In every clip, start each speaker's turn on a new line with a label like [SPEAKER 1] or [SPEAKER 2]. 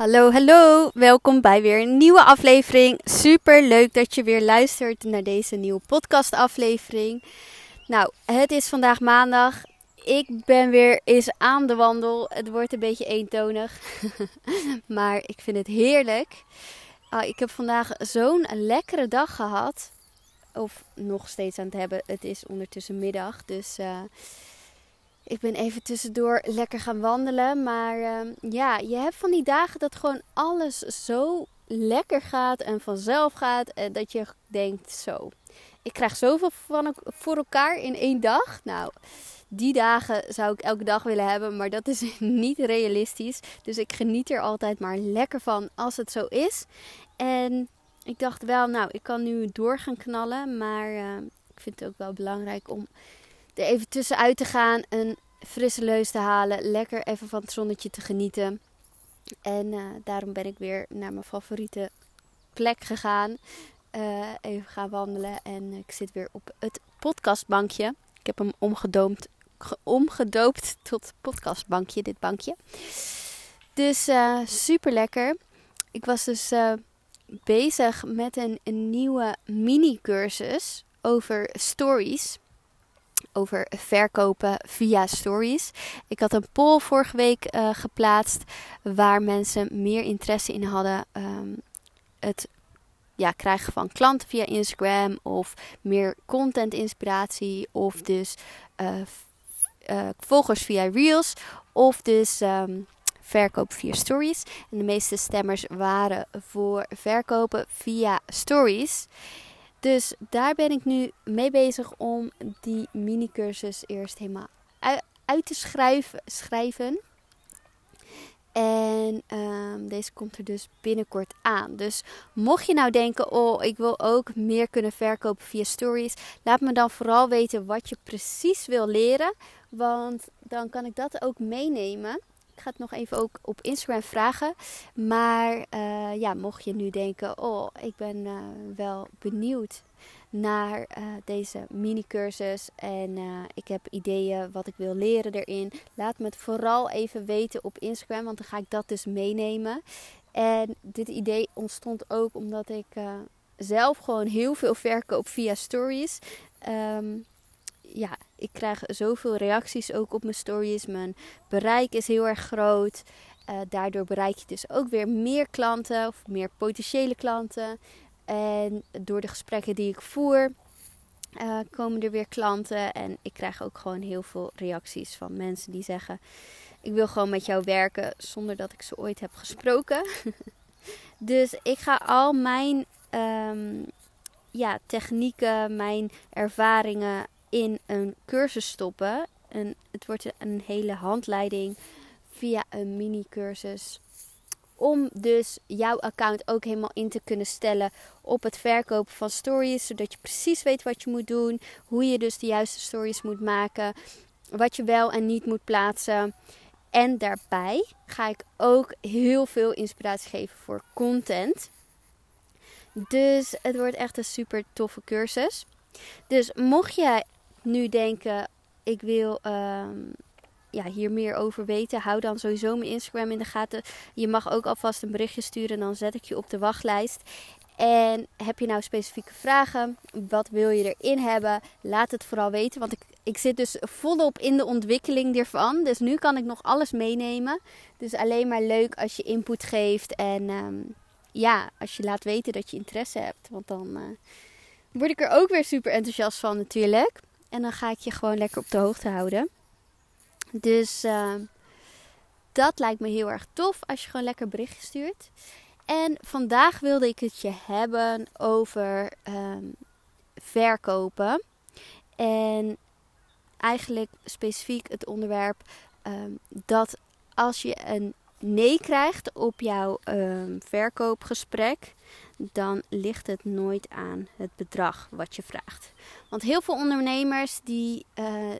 [SPEAKER 1] Hallo, hallo. Welkom bij weer een nieuwe aflevering. Super leuk dat je weer luistert naar deze nieuwe podcast aflevering. Nou, het is vandaag maandag. Ik ben weer eens aan de wandel. Het wordt een beetje eentonig. maar ik vind het heerlijk. Ah, ik heb vandaag zo'n lekkere dag gehad. Of nog steeds aan het hebben. Het is ondertussen middag. Dus uh, ik ben even tussendoor lekker gaan wandelen. Maar uh, ja, je hebt van die dagen dat gewoon alles zo lekker gaat en vanzelf gaat. En dat je denkt zo. Ik krijg zoveel van voor elkaar in één dag. Nou, die dagen zou ik elke dag willen hebben, maar dat is niet realistisch. Dus ik geniet er altijd maar lekker van als het zo is. En ik dacht wel, nou, ik kan nu door gaan knallen, maar uh, ik vind het ook wel belangrijk om even tussenuit te gaan, een frisse leus te halen, lekker even van het zonnetje te genieten. En uh, daarom ben ik weer naar mijn favoriete plek gegaan. Uh, even gaan wandelen en ik zit weer op het podcastbankje. Ik heb hem omgedoomd, omgedoopt tot podcastbankje, dit bankje. Dus uh, super lekker. Ik was dus bezig met een, een nieuwe mini-cursus over stories over verkopen via stories. Ik had een poll vorige week uh, geplaatst waar mensen meer interesse in hadden. Um, het ja, krijgen van klanten via Instagram of meer content inspiratie of dus uh, uh, volgers via Reels of dus um, verkoop via stories. En de meeste stemmers waren voor verkopen via stories. Dus daar ben ik nu mee bezig om die mini-cursus eerst helemaal uit te schrijven. schrijven. En um, deze komt er dus binnenkort aan. Dus mocht je nou denken, oh, ik wil ook meer kunnen verkopen via stories. Laat me dan vooral weten wat je precies wil leren. Want dan kan ik dat ook meenemen ik ga het nog even ook op Instagram vragen. Maar uh, ja, mocht je nu denken, oh, ik ben uh, wel benieuwd naar uh, deze mini-cursus en ik heb ideeën wat ik wil leren erin. Laat me het vooral even weten op Instagram, want dan ga ik dat dus meenemen. En dit idee ontstond ook omdat ik zelf gewoon heel veel verkoop via stories. Um, ja, ik krijg zoveel reacties ook op mijn stories. Mijn bereik is heel erg groot. Uh, daardoor bereik je dus ook weer meer klanten of meer potentiële klanten. En door de gesprekken die ik voer, uh, komen er weer klanten. En ik krijg ook gewoon heel veel reacties van mensen die zeggen: Ik wil gewoon met jou werken zonder dat ik ze ooit heb gesproken. dus ik ga al mijn um, ja, technieken, mijn ervaringen in een cursus stoppen. En het wordt een hele handleiding via een mini-cursus. Om dus jouw account ook helemaal in te kunnen stellen op het verkopen van stories. Zodat je precies weet wat je moet doen. Hoe je dus de juiste stories moet maken. Wat je wel en niet moet plaatsen. En daarbij ga ik ook heel veel inspiratie geven voor content. Dus het wordt echt een super toffe cursus. Dus mocht je nu denken, ik wil um, ja, hier meer over weten, hou dan sowieso mijn Instagram in de gaten. Je mag ook alvast een berichtje sturen, dan zet ik je op de wachtlijst. En heb je nou specifieke vragen? Wat wil je erin hebben? Laat het vooral weten. Want ik, ik zit dus volop in de ontwikkeling ervan. Dus nu kan ik nog alles meenemen. Dus alleen maar leuk als je input geeft. En um, ja, als je laat weten dat je interesse hebt. Want dan uh, word ik er ook weer super enthousiast van natuurlijk. En dan ga ik je gewoon lekker op de hoogte houden. Dus uh, dat lijkt me heel erg tof als je gewoon lekker berichtje stuurt. En vandaag wilde ik het je hebben over um, verkopen. En eigenlijk specifiek het onderwerp um, dat als je een nee krijgt op jouw verkoopgesprek, dan ligt het nooit aan het bedrag wat je vraagt. Want heel veel ondernemers die, uh,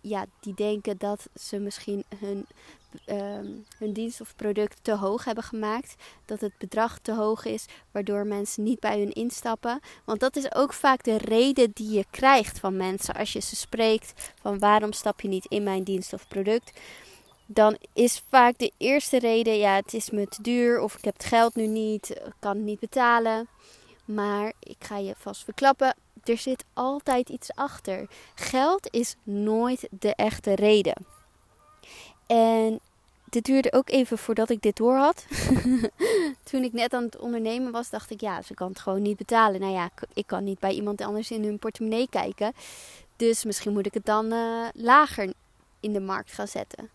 [SPEAKER 1] ja, die denken dat ze misschien hun, uh, hun dienst of product te hoog hebben gemaakt. Dat het bedrag te hoog is, waardoor mensen niet bij hun instappen. Want dat is ook vaak de reden die je krijgt van mensen als je ze spreekt van waarom stap je niet in mijn dienst of product dan is vaak de eerste reden: ja, het is me te duur of ik heb het geld nu niet, ik kan het niet betalen. Maar ik ga je vast verklappen, er zit altijd iets achter. Geld is nooit de echte reden. En dit duurde ook even voordat ik dit door had. Toen ik net aan het ondernemen was, dacht ik, ja, ze kan het gewoon niet betalen. Nou ja, ik kan niet bij iemand anders in hun portemonnee kijken. Dus misschien moet ik het dan uh, lager in de markt gaan zetten.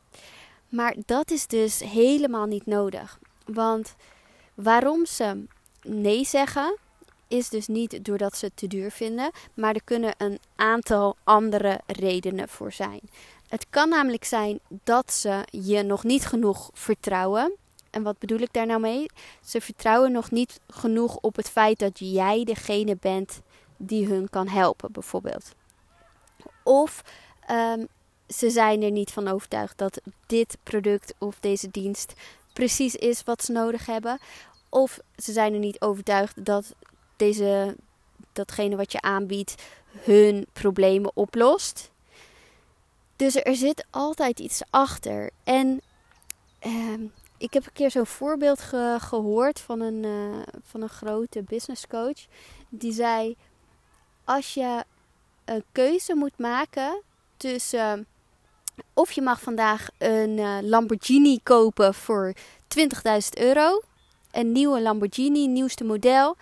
[SPEAKER 1] Maar dat is dus helemaal niet nodig. Want waarom ze nee zeggen, is dus niet doordat ze het te duur vinden, maar er kunnen een aantal andere redenen voor zijn. Het kan namelijk zijn dat ze je nog niet genoeg vertrouwen. En wat bedoel ik daar nou mee? Ze vertrouwen nog niet genoeg op het feit dat jij degene bent die hun kan helpen, bijvoorbeeld. Of um, ze zijn er niet van overtuigd dat dit product of deze dienst precies is wat ze nodig hebben. Of ze zijn er niet overtuigd dat deze, datgene wat je aanbiedt hun problemen oplost. Dus er zit altijd iets achter. En uh, ik heb een keer zo'n voorbeeld gehoord van een, uh, van een grote business coach. Die zei: Als je een keuze moet maken tussen. Of je mag vandaag een uh, Lamborghini kopen voor 20.000 euro. Een nieuwe Lamborghini, nieuwste model.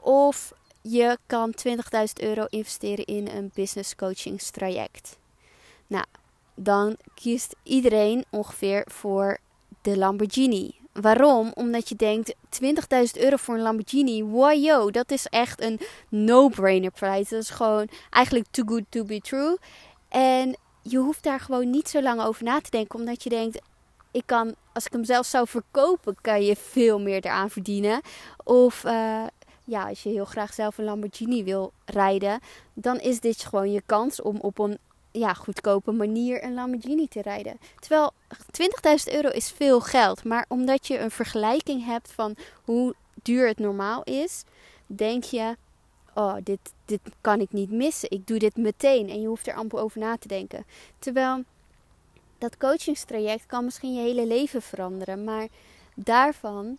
[SPEAKER 1] Of je kan 20.000 euro investeren in een business coachingstraject. Nou, dan kiest iedereen ongeveer voor de Lamborghini. Waarom? Omdat je denkt 20.000 euro voor een Lamborghini. Wow, dat is echt een no-brainer prijs. Dat is gewoon eigenlijk too good to be true. En je hoeft daar gewoon niet zo lang over na te denken. Omdat je denkt, ik kan, als ik hem zelf zou verkopen, kan je veel meer eraan verdienen. Of uh, ja, als je heel graag zelf een Lamborghini wil rijden, dan is dit gewoon je kans om op een ja, goedkope manier een Lamborghini te rijden. Terwijl 20.000 euro is veel geld, maar omdat je een vergelijking hebt van hoe duur het normaal is, denk je: oh, dit, dit kan ik niet missen. Ik doe dit meteen en je hoeft er amper over na te denken. Terwijl dat coachingstraject kan misschien je hele leven veranderen, maar daarvan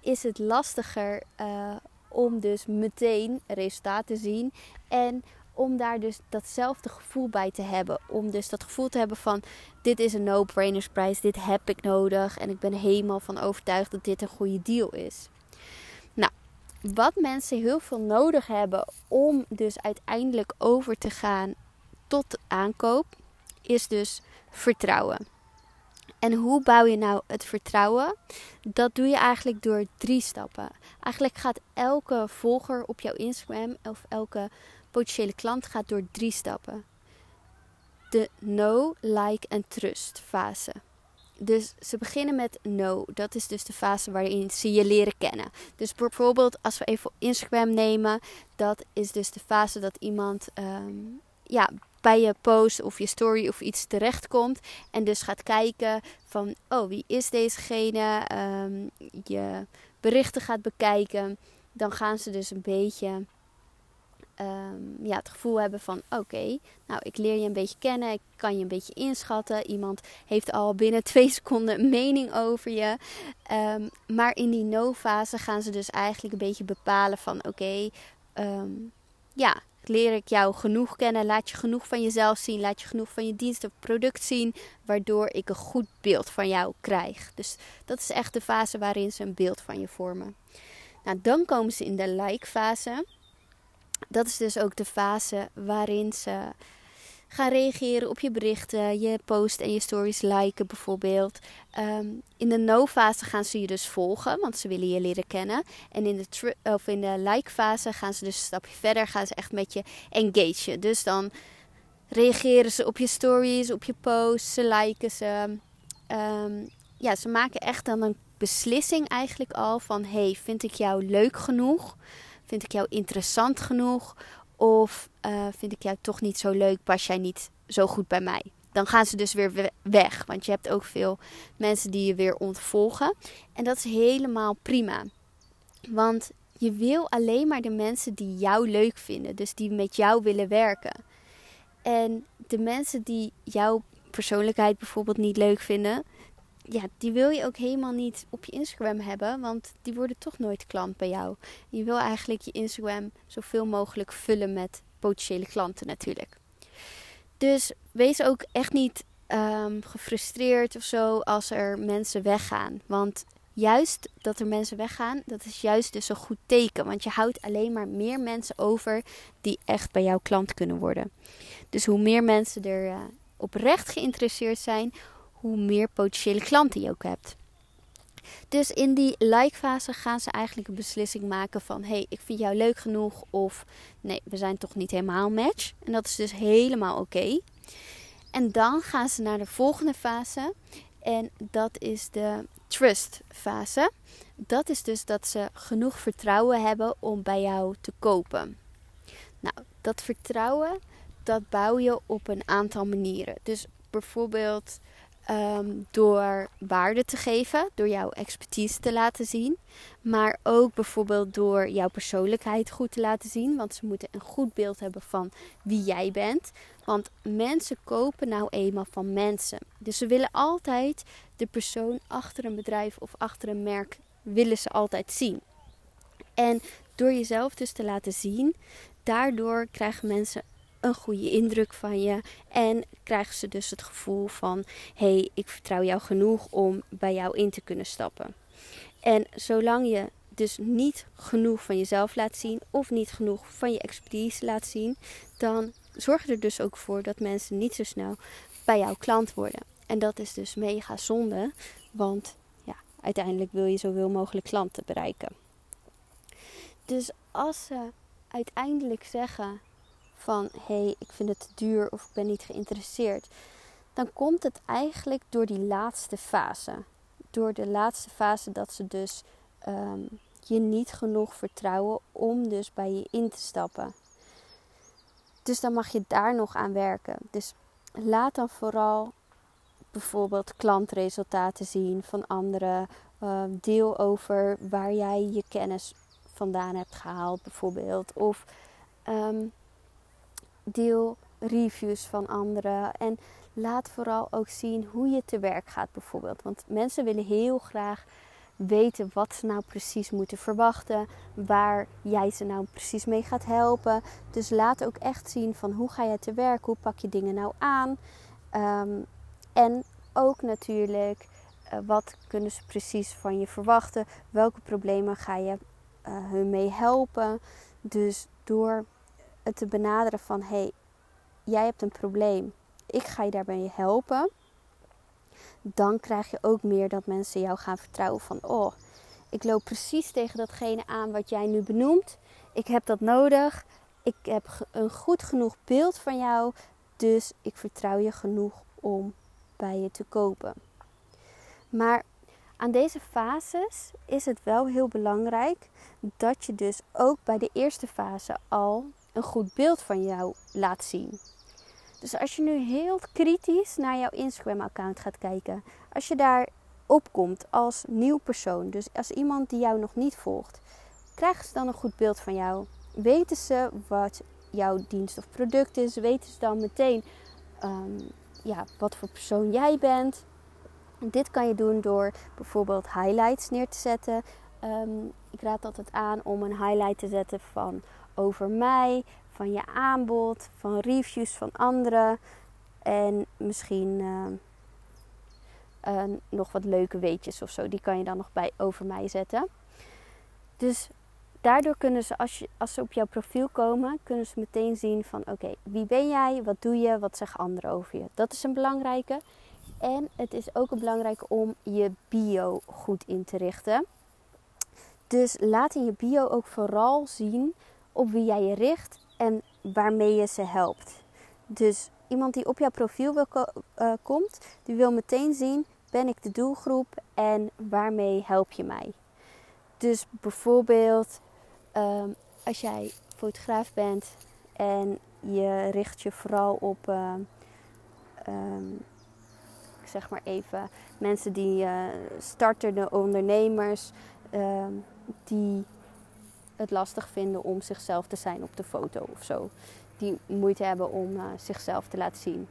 [SPEAKER 1] is het lastiger uh, om dus meteen resultaat te zien. En om daar dus datzelfde gevoel bij te hebben. Om dus dat gevoel te hebben van dit is een no-brainersprijs, dit heb ik nodig. En ik ben helemaal van overtuigd dat dit een goede deal is. Wat mensen heel veel nodig hebben om dus uiteindelijk over te gaan tot aankoop, is dus vertrouwen. En hoe bouw je nou het vertrouwen? Dat doe je eigenlijk door drie stappen. Eigenlijk gaat elke volger op jouw Instagram of elke potentiële klant gaat door drie stappen. De know, like en trust fase. Dus ze beginnen met know. Dat is dus de fase waarin ze je leren kennen. Dus bijvoorbeeld als we even Instagram nemen, dat is dus de fase dat iemand um, ja, bij je post of je story of iets terechtkomt. En dus gaat kijken van, oh, wie is dezegene? Um, je berichten gaat bekijken. Dan gaan ze dus een beetje um, ja, het gevoel hebben van, oké, nou, ik leer je een beetje kennen. Ik kan je een beetje inschatten. Iemand heeft al binnen twee seconden een mening over je. Um, maar in die no-fase gaan ze dus eigenlijk een beetje bepalen van, oké, ja, leer ik jou genoeg kennen, laat je genoeg van jezelf zien, laat je genoeg van je dienst of product zien, waardoor ik een goed beeld van jou krijg. Dus dat is echt de fase waarin ze een beeld van je vormen. Nou, dan komen ze in de like-fase. Dat is dus ook de fase waarin ze gaan reageren op je berichten, je post en je stories liken bijvoorbeeld. Ehm, in de no-fase gaan ze je dus volgen, want ze willen je leren kennen. En in de, de like-fase gaan ze dus een stapje verder, gaan ze echt met je engagen. Dus dan reageren ze op je stories, op je posts, ze liken ze. Ehm, ja, ze maken echt dan een beslissing eigenlijk al van... hey, vind ik jou leuk genoeg? Vind ik jou interessant genoeg? Of uh, vind ik jou toch niet zo leuk? Pas jij niet zo goed bij mij? Dan gaan ze dus weer weg. Want je hebt ook veel mensen die je weer ontvolgen. En dat is helemaal prima. Want je wil alleen maar de mensen die jou leuk vinden. Dus die met jou willen werken. En de mensen die jouw persoonlijkheid bijvoorbeeld niet leuk vinden, ja, die wil je ook helemaal niet op je Instagram hebben, want die worden toch nooit klant bij jou. Je wil eigenlijk je Instagram zoveel mogelijk vullen met potentiële klanten natuurlijk. Dus wees ook echt niet um, gefrustreerd of zo als er mensen weggaan. Want juist dat er mensen weggaan, dat is juist dus een goed teken. Want je houdt alleen maar meer mensen over die echt bij jouw klant kunnen worden. Dus hoe meer mensen er uh, oprecht geïnteresseerd zijn, hoe meer potentiële klanten je ook hebt. Dus in die like-fase gaan ze eigenlijk een beslissing maken van: hey, ik vind jou leuk genoeg of nee, we zijn toch niet helemaal match. En dat is dus helemaal oké. En dan gaan ze naar de volgende fase en dat is de trust fase. Dat is dus dat ze genoeg vertrouwen hebben om bij jou te kopen. Nou, dat vertrouwen dat bouw je op een aantal manieren. Dus bijvoorbeeld Ehm, door waarde te geven, door jouw expertise te laten zien. Maar ook bijvoorbeeld door jouw persoonlijkheid goed te laten zien. Want ze moeten een goed beeld hebben van wie jij bent. Want mensen kopen nou eenmaal van mensen. Dus ze willen altijd de persoon achter een bedrijf of achter een merk willen ze altijd zien. En door jezelf dus te laten zien, daardoor krijgen mensen een goede indruk van je. En krijgen ze dus het gevoel van: hé, hey, ik vertrouw jou genoeg om bij jou in te kunnen stappen. En zolang je dus niet genoeg van jezelf laat zien of niet genoeg van je expertise laat zien, dan zorg je er dus ook voor dat mensen niet zo snel bij jouw klant worden. En dat is dus mega zonde, want ja, uiteindelijk wil je zoveel mogelijk klanten bereiken. Dus als ze uiteindelijk zeggen: van hé, hey, ik vind het te duur of ik ben niet geïnteresseerd, dan komt het eigenlijk door die laatste fase. Door de laatste fase dat ze dus ehm, je niet genoeg vertrouwen om dus bij je in te stappen. Dus dan mag je daar nog aan werken. Dus laat dan vooral bijvoorbeeld klantresultaten zien van anderen. Ehm, deel over waar jij je kennis vandaan hebt gehaald, bijvoorbeeld. Of ehm, deel reviews van anderen. En laat vooral ook zien hoe je te werk gaat, bijvoorbeeld. Want mensen willen heel graag weten wat ze nou precies moeten verwachten, waar jij ze nou precies mee gaat helpen. Dus laat ook echt zien van hoe ga je te werk, hoe pak je dingen nou aan. Ehm, en ook natuurlijk, uh, wat kunnen ze precies van je verwachten? Welke problemen ga je uh, hun mee helpen? Dus door te benaderen van hey, jij hebt een probleem, ik ga je daarbij helpen. Dan krijg je ook meer dat mensen jou gaan vertrouwen van oh, ik loop precies tegen datgene aan wat jij nu benoemt. Ik heb dat nodig. Ik heb een goed genoeg beeld van jou. Dus ik vertrouw je genoeg om bij je te kopen. Maar aan deze fases is het wel heel belangrijk dat je dus ook bij de eerste fase al een goed beeld van jou laat zien. Dus als je nu heel kritisch naar jouw Instagram-account gaat kijken, als je daar opkomt als nieuw persoon, dus als iemand die jou nog niet volgt, krijgen ze dan een goed beeld van jou? Weten ze wat jouw dienst of product is? Weten ze dan meteen um, ja, wat voor persoon jij bent? Dit kan je doen door bijvoorbeeld highlights neer te zetten. Um, ik raad altijd aan om een highlight te zetten van over mij, van je aanbod, van reviews van anderen en misschien uh, nog wat leuke weetjes of zo. Die kan je dan nog bij over mij zetten. Dus daardoor kunnen ze, als, je, als ze op jouw profiel komen, kunnen ze meteen zien van oké, wie ben jij, wat doe je, wat zeggen anderen over je. Dat is een belangrijke. En het is ook een belangrijke om je bio goed in te richten. Dus laat in je bio ook vooral zien op wie jij je richt en waarmee je ze helpt. Dus iemand die op jouw profiel wil uh, komt, die wil meteen zien: ben ik de doelgroep en waarmee help je mij? Dus bijvoorbeeld um, als jij fotograaf bent en je richt je vooral op, uh, um, zeg maar even, mensen die uh, startende ondernemers, die het lastig vinden om zichzelf te zijn op de foto of zo. Die moeite hebben om uh, zichzelf te laten zien.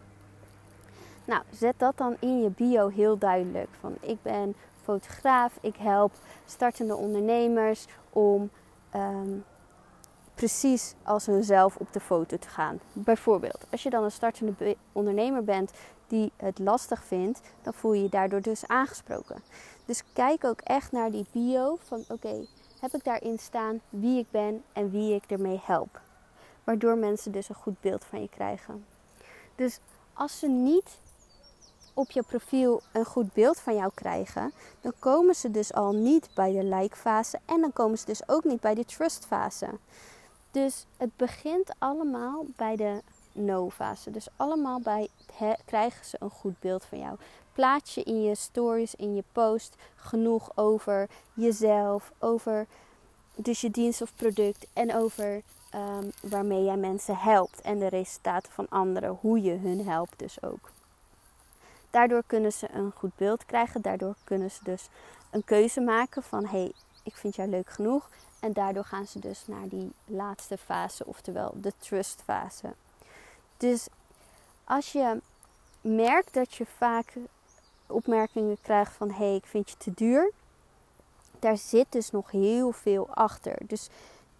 [SPEAKER 1] Nou, zet dat dan in je bio heel duidelijk. Van ik ben fotograaf, ik help startende ondernemers om ehm, precies als hunzelf op de foto te gaan. Bijvoorbeeld, als je dan een startende ondernemer bent die het lastig vindt, dan voel je je daardoor dus aangesproken. Dus kijk ook echt naar die bio van oké, heb ik daarin staan wie ik ben en wie ik ermee help. Waardoor mensen dus een goed beeld van je krijgen. Dus als ze niet op je profiel een goed beeld van jou krijgen, dan komen ze dus al niet bij de like fase en dan komen ze dus ook niet bij de trust fase. Dus het begint allemaal bij de no-fase. Dus allemaal bij krijgen ze een goed beeld van jou. Plaats je in je stories, in je post genoeg over jezelf, over dus je dienst of product en over um, waarmee jij mensen helpt en de resultaten van anderen, hoe je hun helpt dus ook. Daardoor kunnen ze een goed beeld krijgen, daardoor kunnen ze dus een keuze maken van hey, ik vind jou leuk genoeg. En daardoor gaan ze dus naar die laatste fase, oftewel de trust fase. Dus als je merkt dat je vaak opmerkingen krijgt van hé, hey, ik vind je te duur. Daar zit dus nog heel veel achter. Dus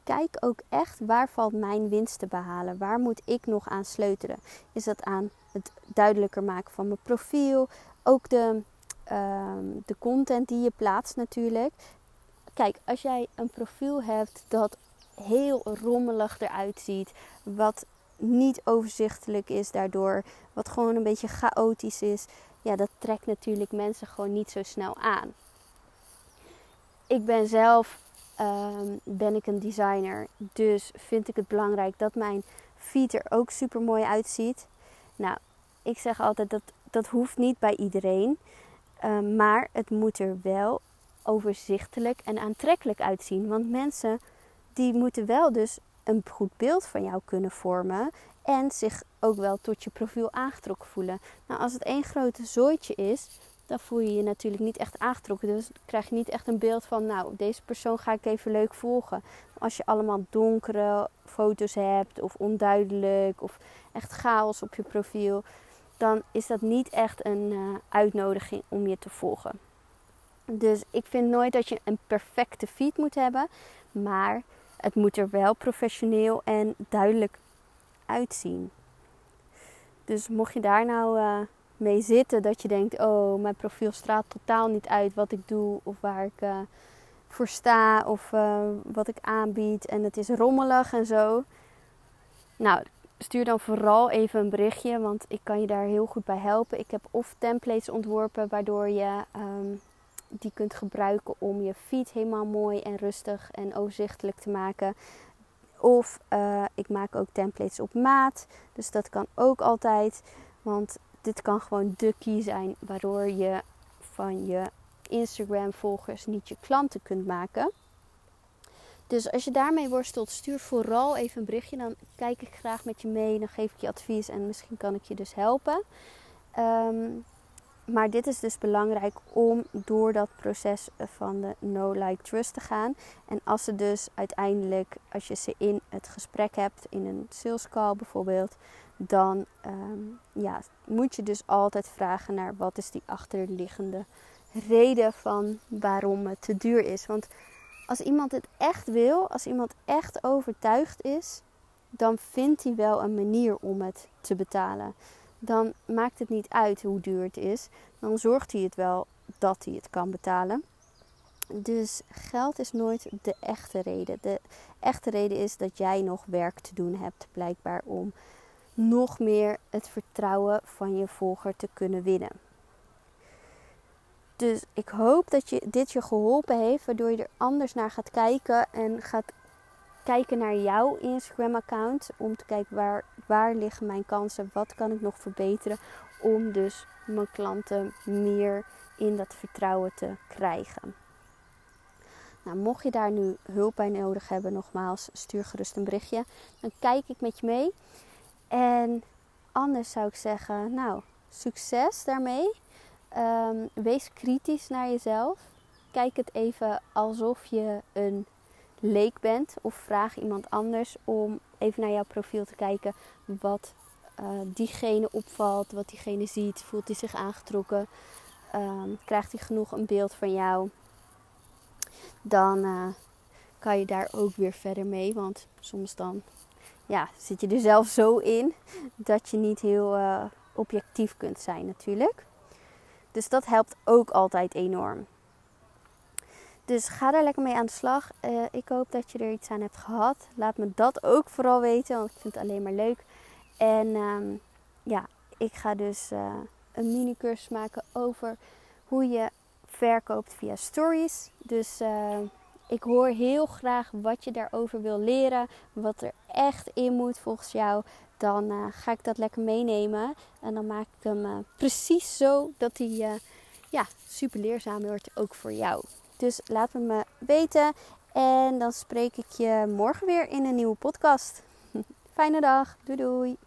[SPEAKER 1] kijk ook echt waar valt mijn winst te behalen? Waar moet ik nog aan sleutelen? Is dat aan het duidelijker maken van mijn profiel? Ook de, ehm, de content die je plaatst natuurlijk. Kijk, als jij een profiel hebt dat heel rommelig eruit ziet, wat niet overzichtelijk is daardoor, wat gewoon een beetje chaotisch is, ja, dat trekt natuurlijk mensen gewoon niet zo snel aan. Ik ben zelf um, ben ik een designer, dus vind ik het belangrijk dat mijn feed er ook super mooi uitziet. Nou, ik zeg altijd dat dat hoeft niet bij iedereen, um, maar het moet er wel overzichtelijk en aantrekkelijk uitzien. Want mensen die moeten wel dus een goed beeld van jou kunnen vormen en zich ook wel tot je profiel aangetrokken voelen. Nou, als het één grote zooitje is, dan voel je je natuurlijk niet echt aangetrokken. Dus krijg je niet echt een beeld van, nou, deze persoon ga ik even leuk volgen. Als je allemaal donkere foto's hebt, of onduidelijk, of echt chaos op je profiel, dan is dat niet echt een uh, uitnodiging om je te volgen. Dus ik vind nooit dat je een perfecte feed moet hebben, maar het moet er wel professioneel en duidelijk uitzien. Dus mocht je daar nou uh, mee zitten dat je denkt: oh, mijn profiel straalt totaal niet uit wat ik doe of waar ik uh, voor sta of uh, wat ik aanbied en het is rommelig en zo. Nou, stuur dan vooral even een berichtje, want ik kan je daar heel goed bij helpen. Ik heb of templates ontworpen waardoor je um, die kunt gebruiken om je feed helemaal mooi en rustig en overzichtelijk te maken. Of uh, ik maak ook templates op maat. Dus dat kan ook altijd. Want dit kan gewoon de key zijn waardoor je van je Instagram volgers niet je klanten kunt maken. Dus als je daarmee worstelt, stuur vooral even een berichtje. Dan kijk ik graag met je mee. Dan geef ik je advies en misschien kan ik je dus helpen. Um, maar dit is dus belangrijk om door dat proces van de no like trust te gaan. En als ze dus uiteindelijk, als je ze in het gesprek hebt, in een sales call bijvoorbeeld, dan um, ja, moet je dus altijd vragen naar wat is die achterliggende reden van waarom het te duur is. Want als iemand het echt wil, als iemand echt overtuigd is, dan vindt hij wel een manier om het te betalen dan maakt het niet uit hoe duur het is. Dan zorgt hij het wel dat hij het kan betalen. Dus geld is nooit de echte reden. De echte reden is dat jij nog werk te doen hebt, blijkbaar om nog meer het vertrouwen van je volger te kunnen winnen. Dus ik hoop dat je, dit je geholpen heeft, waardoor je er anders naar gaat kijken en gaat kijken naar jouw Instagram-account. Om te kijken waar, waar liggen mijn kansen, wat kan ik nog verbeteren. Om dus mijn klanten meer in dat vertrouwen te krijgen. Nou, mocht je daar nu hulp bij nodig hebben, nogmaals, stuur gerust een berichtje. Dan kijk ik met je mee. En anders zou ik zeggen, nou, succes daarmee. Ehm, wees kritisch naar jezelf. Kijk het even alsof je een leek bent. Of vraag iemand anders om even naar jouw profiel te kijken wat uh, diegene opvalt, wat diegene ziet, voelt hij zich aangetrokken, ehm, krijgt hij genoeg een beeld van jou, dan uh, kan je daar ook weer verder mee. Want soms dan ja, zit je er zelf zo in dat je niet heel uh, objectief kunt zijn natuurlijk. Dus dat helpt ook altijd enorm. Dus ga daar lekker mee aan de slag. Uh, ik hoop dat je er iets aan hebt gehad. Laat me dat ook vooral weten, want ik vind het alleen maar leuk. En um, ja, ik ga dus uh, een mini cursus maken over hoe je verkoopt via stories. Dus uh, ik hoor heel graag wat je daarover wil leren, wat er echt in moet volgens jou. Dan ga ik dat lekker meenemen en dan maak ik hem precies zo dat hij ja, super leerzaam wordt, ook voor jou. Dus laat me me weten en dan spreek ik je morgen weer in een nieuwe podcast. Fijne dag, doei doei!